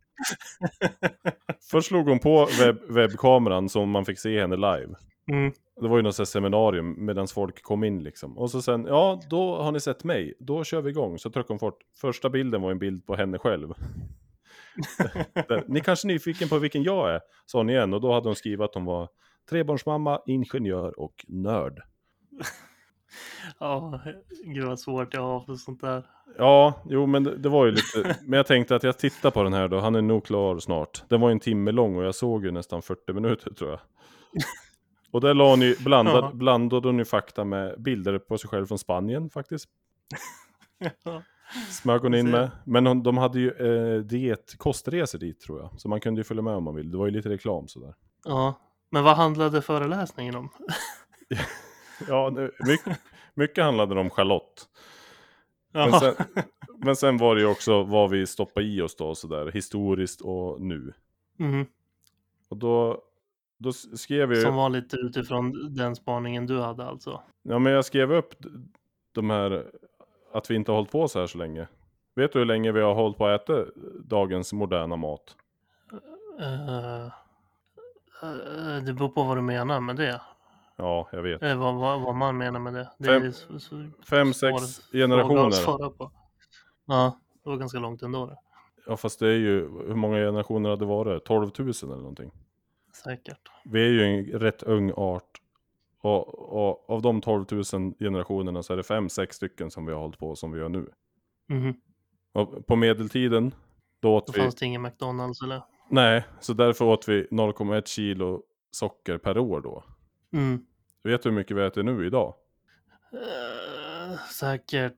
Först slog hon på webb, webbkameran så man fick se henne live. Mm. Det var ju något seminarium medan folk kom in liksom. Och så sen, ja, då har ni sett mig. Då kör vi igång. Så tryckte hon fort. Första bilden var en bild på henne själv. Där, ni kanske är nyfiken på vilken jag är, sa hon igen. Och då hade hon skrivit att hon var trebarnsmamma, ingenjör och nörd. Ja, gud vad svårt jag har för sånt där. Ja, jo men det, det var ju lite, men jag tänkte att jag tittar på den här då, han är nog klar snart. Den var ju en timme lång och jag såg ju nästan 40 minuter tror jag. Och där la ju, blandad, Ja. blandade hon ju fakta med bilder på sig själv från Spanien faktiskt. Ja. Smög hon in med. Men hon, de hade ju eh, diet, kostresor dit tror jag. Så man kunde ju följa med om man vill. Det var ju lite reklam sådär. ja, men vad handlade föreläsningen om? Ja, mycket, mycket handlade om Charlotte. Men sen, men sen var det ju också vad vi stoppar i oss då sådär, historiskt och nu. Mhm. Och då, då skrev jag Som var lite utifrån den spaningen du hade alltså. ja men jag skrev upp de här, att vi inte har hållit på så här så länge. Vet du hur länge vi har hållit på att äta dagens moderna mat? Uh, uh, det beror på vad du menar med det. Ja, jag vet. Eh, vad, vad, vad man menar med det. det Fem- så, så, Fem, sex generationer. Ja, det var ganska långt ändå. Det. Ja fast det är ju, hur många generationer hade det varit? 12 000 eller någonting. Säkert. Vi är ju en rätt ung art. Och, och av de 12 000 generationerna så är det fem, sex stycken som vi har hållit på som vi gör nu. Mhm. Och på medeltiden, då åt Då vi, fanns det ingen McDonalds eller? nej, så därför åt vi 0,1 kilo socker per år då. Mm. Vet du hur mycket vi äter nu idag? Eh, säkert,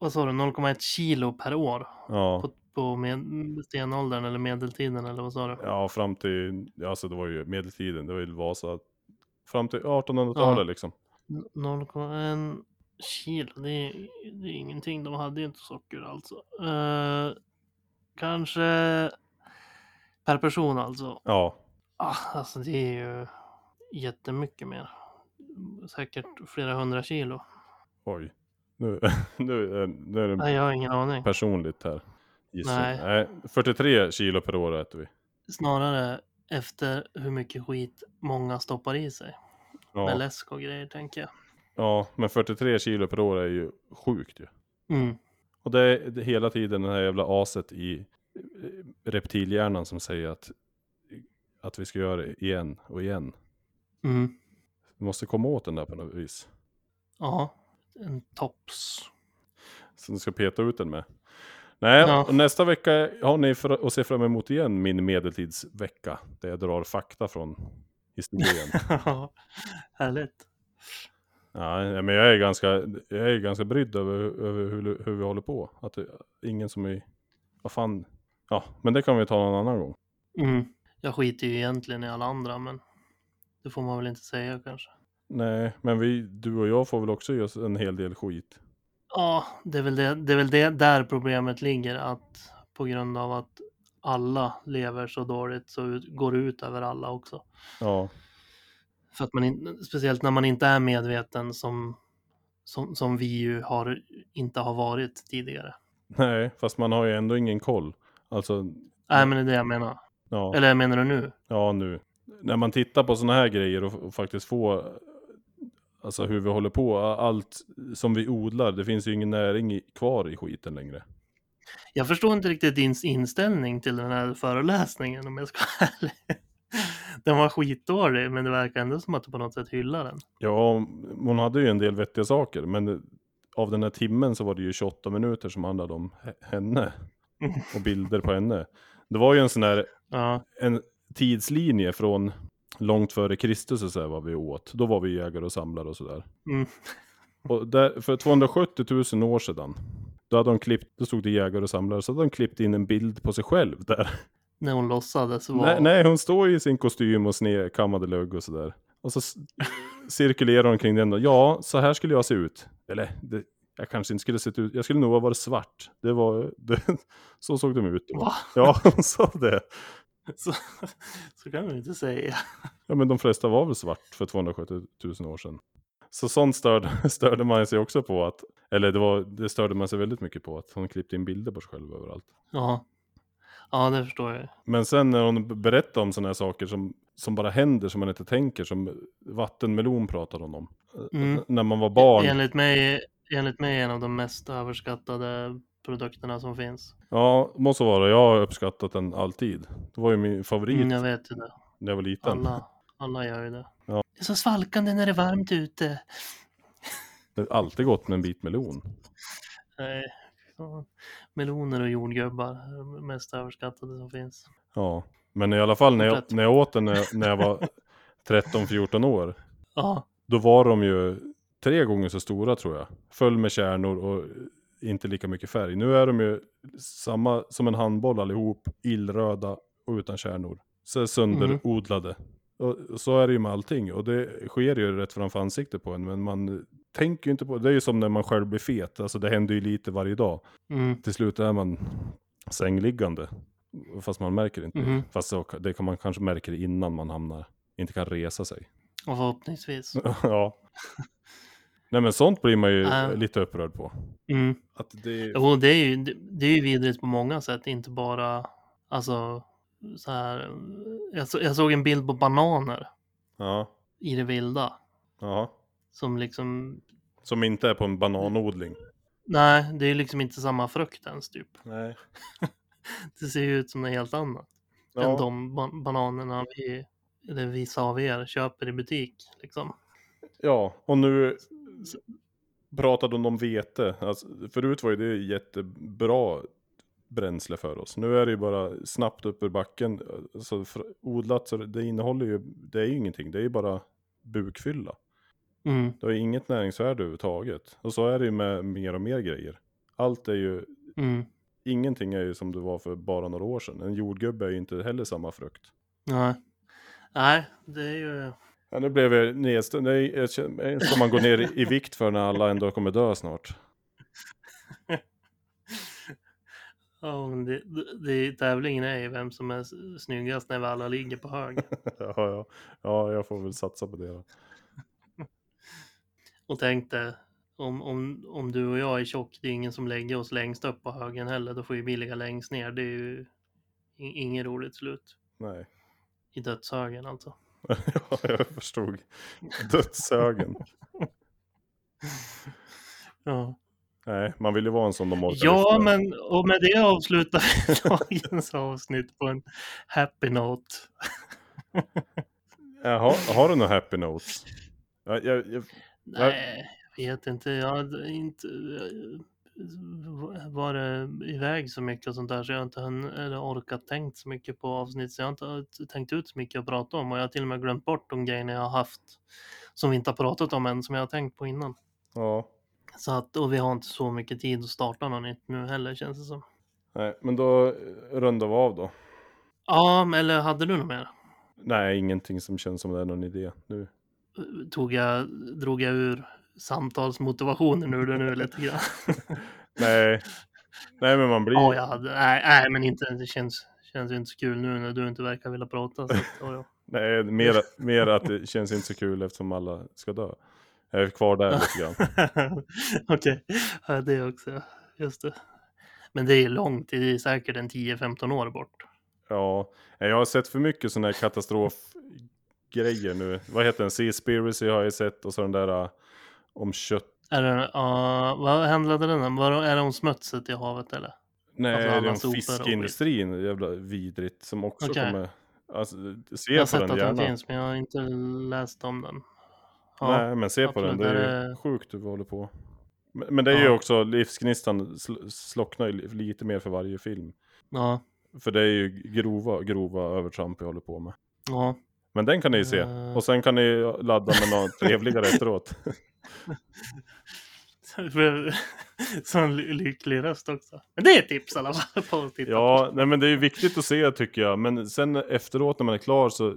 vad sa du, 0,1 kilo per år Ja, på, på med, stenåldern eller medeltiden eller vad sa du? ja fram till, alltså det var ju medeltiden, det var ju Vasa, fram till 1800-talet Ja. liksom. N- 0,1 kilo, det är, det är ingenting. De hade ju inte socker alltså. Eh, kanske per person alltså. Ja, Ah, alltså det är ju jättemycket mer. Säkert flera hundra kilo. oj. Nu, nu, är- nu är det Nej, jag har ingen aning. personligt här. gissning. Nej. Nej, 43 kilo per år äter vi. Snarare efter hur mycket skit många stoppar i sig. Med Ja, läsk och grejer tänker jag. ja, men 43 kilo per år är ju sjukt ju. Mm. Och det är det hela tiden den här jävla aset i eh, reptilhjärnan som säger att, att vi ska göra det igen och igen. Mm. Vi måste komma åt den där på något vis. Ja, en tops. Så du ska peta ut den med. Nej, Ja. nästa vecka har ni för att se fram emot igen min medeltidsvecka. Där jag drar fakta från historien. Härligt. Ja, men jag är ganska, jag är ganska brydd över, över hur, hur vi håller på. Att det, ingen som är, vad fan, ja, men det kan vi ta någon annan gång. Mm. Jag skiter ju egentligen i alla andra, men det får man väl inte säga kanske. Nej, men vi, du och jag får väl också ge oss en hel del skit. Ja, det är väl, det, det är väl det där problemet ligger, att på grund av att alla lever så dåligt så ut, går det ut över alla också. Ja, För att man in, speciellt när man inte är medveten som, som, som vi ju har, inte har varit tidigare. nej, fast man har ju ändå ingen koll. Alltså, Nej, men det är det jag menar. ja, Eller menar du nu? ja nu. När man tittar på sådana här grejer och, och faktiskt får, alltså hur vi håller på, allt som vi odlar, det finns ju ingen näring i, kvar i skiten längre. Jag förstår inte riktigt din inställning till den här föreläsningen om jag ska vara ärlig. Den var skitdålig, men det verkar ändå som att du på något sätt hyllar den. Ja, hon hade ju en del vettiga saker, men av den här timmen så var det ju 28 minuter som handlade om he- henne och bilder på henne. Det var ju en sån här Ja, en tidslinje från långt före Kristus och så här vad vi åt. Då var vi jägare och samlare och sådär. Mm. Och där, för 270 000 år sedan, då, hade de klippt, då stod det jägare och samlare, så hade de klippt in en bild på sig själv där. när hon låtsades vara... Nej, nej, hon står i sin kostym och snedkammade lugg och sådär. Och så cirkulerar hon kring den då. Ja, så här skulle jag se ut. Eller, det, jag kanske inte skulle sett ut, jag skulle nog ha varit svart. Det var, det, så såg de ut då. Va? Ja, hon sa det. Så, så kan man inte säga. Ja, men de flesta var väl svart för 270 000 år sedan. Så sånt störde, störde man sig också på att, eller det, var, det störde man sig väldigt mycket på att hon klippte in bilder på sig själv överallt. Ja, ja det förstår jag. Men sen när hon berättade om sådana här saker som, som bara händer som man inte tänker, som vattenmelon pratade hon om. Mm. N- När man var barn. Enligt mig, enligt mig en av de mest överskattade produkterna som finns. Ja, måste vara. Jag har uppskattat den alltid. Det var ju min favorit Mm, jag vet ju det. när jag var liten. Alla, alla gör ju det. Ja. Det är så svalkande när det är varmt ute. Det har alltid gått med en bit melon. Nej. Meloner och jordgubbar är mest överskattade som finns. Ja, men i alla fall när jag, när jag åt den när, när jag var 13-14 år. Ja, Då var de ju tre gånger så stora tror jag. Full med kärnor och inte lika mycket färg. Nu är de ju samma som en handboll allihop, illröda och utan kärnor. Så sönderodlade. Och så är det ju med allting. Och det sker ju rätt framför ansiktet på en. Men man tänker ju inte på det. är ju som när man själv blir fet. Alltså det händer ju lite varje dag. mm. Till slut är man sängliggande. Fast man märker inte. Mhm. Fast det kan man kanske märker innan man hamnar, inte kan resa sig. Och förhoppningsvis. ja. Nej men sånt blir man ju Ja. lite upprörd på. Mm. Att det... Jo, det är ju, det, det är ju vidrigt på många sätt, inte bara, alltså, så här. Jag, så, jag såg en bild på bananer Ja. i det vilda. Ja. Som liksom, Som inte är på en bananodling. nej, det är liksom inte samma frukt ens typ. Nej. Det ser ju ut som något helt annat. Än Ja. de ba- bananerna vi, eller vissa av er, köper i butik. Liksom. ja, och nu pratade om vete. Alltså, förut var ju det jättebra bränsle för oss. Nu är det ju bara snabbt upp ur backen. Så fr- odlat, så det innehåller ju, det är ju ingenting. Det är ju bara bukfylla. Mm, Det har ju inget näringsvärde överhuvudtaget. Och så är det ju med mer och mer grejer. Allt är ju, mm, ingenting är ju som det var för bara några år sedan. En jordgubbe är ju inte heller samma frukt. nej. Nej, det är ju, Ja, nu blev jag jag känner- Ska man gå ner i- vikt för när alla ändå kommer dö snart? ja, men det, det, det, tävlingen är ju vem som är snyggast när vi alla ligger på hög. ja, ja. ja, jag får väl satsa på det då. Och tänkte, om, om, om du och jag är tjock, det är ingen som lägger oss längst upp på högen heller. Då får ju vi ligga längst ner. Det är ju inget roligt slut. Nej. I dödshögen alltså. ja, jag förstod. Dödshögen. Ja, Nej, man vill ju vara en sån de orkar ja men och med det avslutar vi dagens avsnitt på en happy note. Jaha, har du några happy notes? Ja, jag, jag, Nej, jag vet inte. Jag hade inte varit iväg så mycket och sånt där så jag har inte hunnit, eller orkat tänkt så mycket på avsnitt så jag har inte tänkt ut så mycket att prata om och jag har till och med glömt bort de grejerna jag har haft som vi inte har pratat om än som jag har tänkt på innan. ja, Så att, och vi har inte så mycket tid att starta något nytt nu heller känns det som. nej, men då rundar vi av då. Ja, men eller hade du något mer? Nej, ingenting som känns som det är någon idé nu. Tog jag, drog jag ur samtalsmotivationen ur det nu lite grann? Nej, nej men man blir... Ja, jag hade. Nej, nej men inte. Det känns, känns inte så kul nu när du inte verkar vilja prata. Så, att, ja, ja. Nej, mer, mer att det känns inte så kul eftersom alla ska dö. Jag är kvar där lite grann. Okej, ja, det också. Just det. Men det är långt. Det är säkert en 10-15 år bort. Ja, jag har sett för mycket sådana här katastrofgrejer nu. Vad heter den? Seaspiracy har jag sett och så den där uh, om kött. Är det, ja, vad handlade den om? Var, är det om smutset i havet eller? Nej, Alltså det är om sopor och. Jävla vidrigt. Som också Okej. kommer... Alltså, se Jag har på sett den att den gärna. finns men jag har inte läst om den. Ja, Nej, men se på den. Det Är är ju det- sjukt hur vi håller på. Men, men det är ju Ja. också, livsgnistan sl- slocknar ju li- lite mer för varje film. ja, För det är ju grova, grova övertramp vi håller på med. ja. Men den kan ni se. Eh. Och sen kan ni ladda med något trevligare efteråt. Sån ly- lycklig röst också. Men det är ett tips i alla fall på att titta Ja, nej men det är viktigt att se tycker jag. Men sen efteråt när man är klar så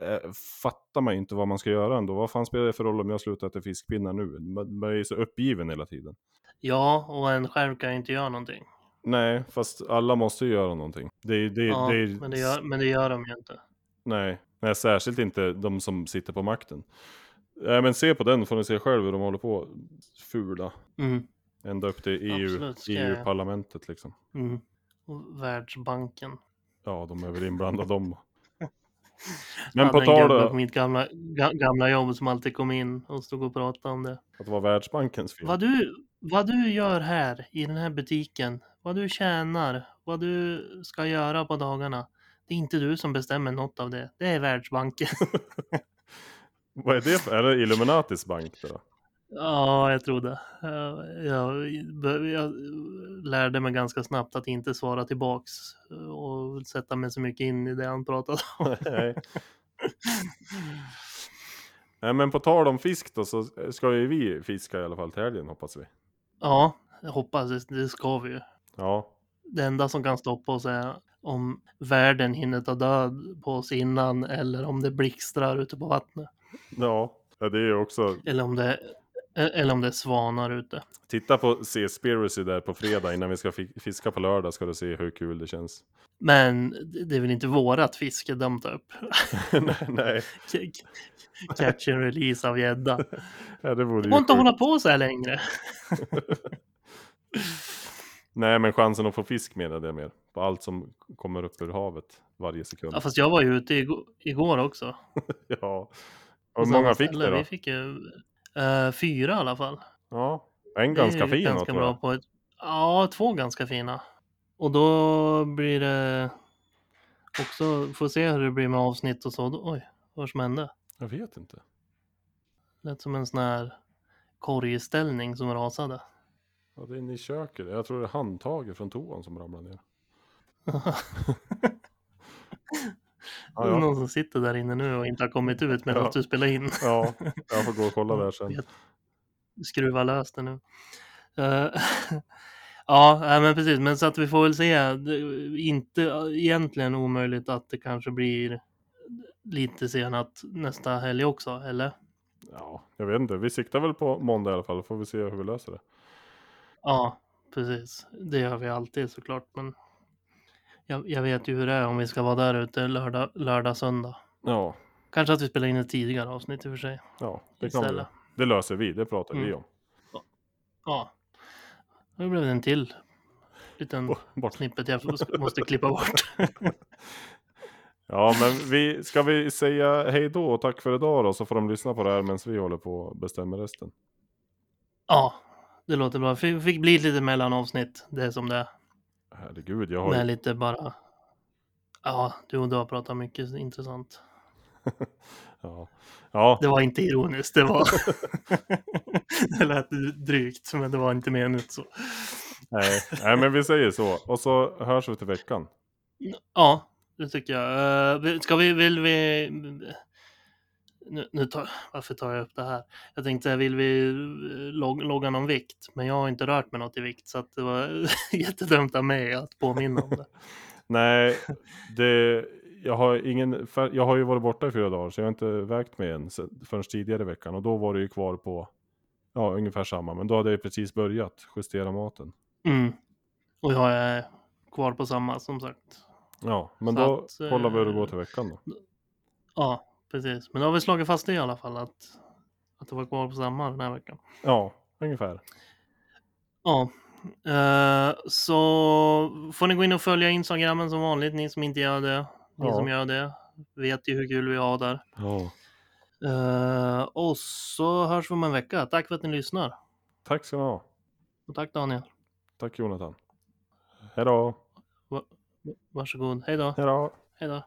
äh, fattar man ju inte vad man ska göra ändå. Vad fan spelar det för roll om jag slutar äta fiskpinnar nu? Man, man är ju så uppgiven hela tiden. Ja, och en själv kan ju inte göra någonting. Nej, fast alla måste ju göra någonting. Det det, Ja, det men, det gör, men det gör de ju inte. Nej, nej, särskilt inte de som sitter på makten. Nej, men se på den får ni se själv hur de håller på fula. Mm, Ända upp till EU, Absolut, ska jag. EU-parlamentet liksom. mm. Och Världsbanken. Ja, de är väl inblandade de. Men på tal på mitt gamla, ga, gamla jobb som alltid kom in och stod och pratade om det. att det var Världsbankens fel. Vad du, vad du gör här i den här butiken, vad du tjänar, vad du ska göra på dagarna. Det är inte du som bestämmer något av det. Det är Världsbanken. Vad är det för? Är det Illuminatis bank då? Ja, jag tror det. Jag, jag, jag lärde mig ganska snabbt att inte svara tillbaks och sätta mig så mycket in i det han pratade om. Nej. Nej, men på tal om fisk då så ska ju vi fiska i alla fall till helgen hoppas vi. Ja, jag hoppas det, det ska vi ju. Ja, Det enda som kan stoppa oss är om världen hinner ta död på oss innan eller om det blixtrar ute på vattnet. ja. det är också, Eller om det, Eller om det är svanar ute. Titta på Seaspiracy där på fredag innan vi ska fi- fiska på lördag ska du se hur kul det känns. Men det är väl inte vårat fiske de tar upp? nej, nej. Catch and release av gädda. Ja, det vore ju inte hålla på så här längre. Nej, men chansen att få fisk menade jag mer. På allt som kommer upp ur havet varje sekund. Ja, fast jag var ju ute igår, igår också. Ja. hur många fick det då? Vi fick ju eh, fyra i alla fall. Ja, en Det är ganska fin ganska bra på ett... Ja, två ganska fina. Och då blir det också, får se hur det blir med avsnitt och så. Oj, vad som hände? Jag vet inte. Lät som en sån här korgställning som rasade. Ja, det är inne i köket. Jag tror det är handtaget från toan som ramlar ner. Ja, Det är ja. någon som sitter där inne nu och inte har kommit ut medan Ja. du spelar in. ja, jag får gå och kolla där sen. Skruva lös det nu. Eh, ja, men precis. Men så att vi får väl se. Inte egentligen omöjligt att det kanske blir lite senat nästa helg också, eller? Ja, jag vet inte. Vi siktar väl på måndag i alla fall. Får vi se hur vi löser det. Ja, precis. Det gör vi alltid såklart. Men jag, jag vet ju hur det är om vi ska vara där ute lördag, lördag söndag. Ja, Kanske att vi spelar in ett tidigare avsnitt i och för sig. ja det kan vi. Det löser vi. Det pratar vi Mm. om. Ja. Nu blev det en till liten Bo- Bort. snippet jag måste klippa bort. Ja, men vi, ska vi säga hej då och tack för idag då, så får de lyssna på det här medan vi håller på och bestämmer resten. Ja, det låter bra. Fick, fick bli lite mellanavsnitt. Det är som det är. Herregud, jag har Med ju... lite bara... Ja, du och du har pratat mycket intressant. Ja. ja, Det var inte ironiskt, det var... det lät drygt, men det var inte menat så. nej, nej, men vi säger så. Och så hörs vi till veckan. Ja, det tycker jag. Vi- ska vi, vill vi... Nu, nu tar, varför tar jag upp det här? Jag tänkte, vill vi log, logga någon vikt? Men jag har inte rört mig något i vikt, så att det var jättedumt av mig att påminna om det. Nej, det, jag, har ingen, jag har ju varit borta i fyra dagar så jag har inte vägt mig än förrän tidigare i veckan. Och då var det ju kvar på ja, ungefär samma. Men då hade jag precis börjat justera maten. Mm. Och jag är kvar på samma, som sagt. Ja, men Så då att, kollar vi hur det eh, går till veckan då. Ja, precis. Men då har vi slagit fast det i alla fall, att, att det var kvar på samma den här veckan. Ja, ungefär. Ja, eh, så får ni gå in och följa Instagrammen som vanligt, ni som inte gör det. Ni Ja. som gör det vet ju hur kul vi har där. Ja. Eh, och så hörs vi om en vecka. Tack för att ni lyssnar. Tack ska ni ha. Och tack Daniel. Tack Jonathan. Hej då. Varsågod. Hej då. Hej då. Hej då.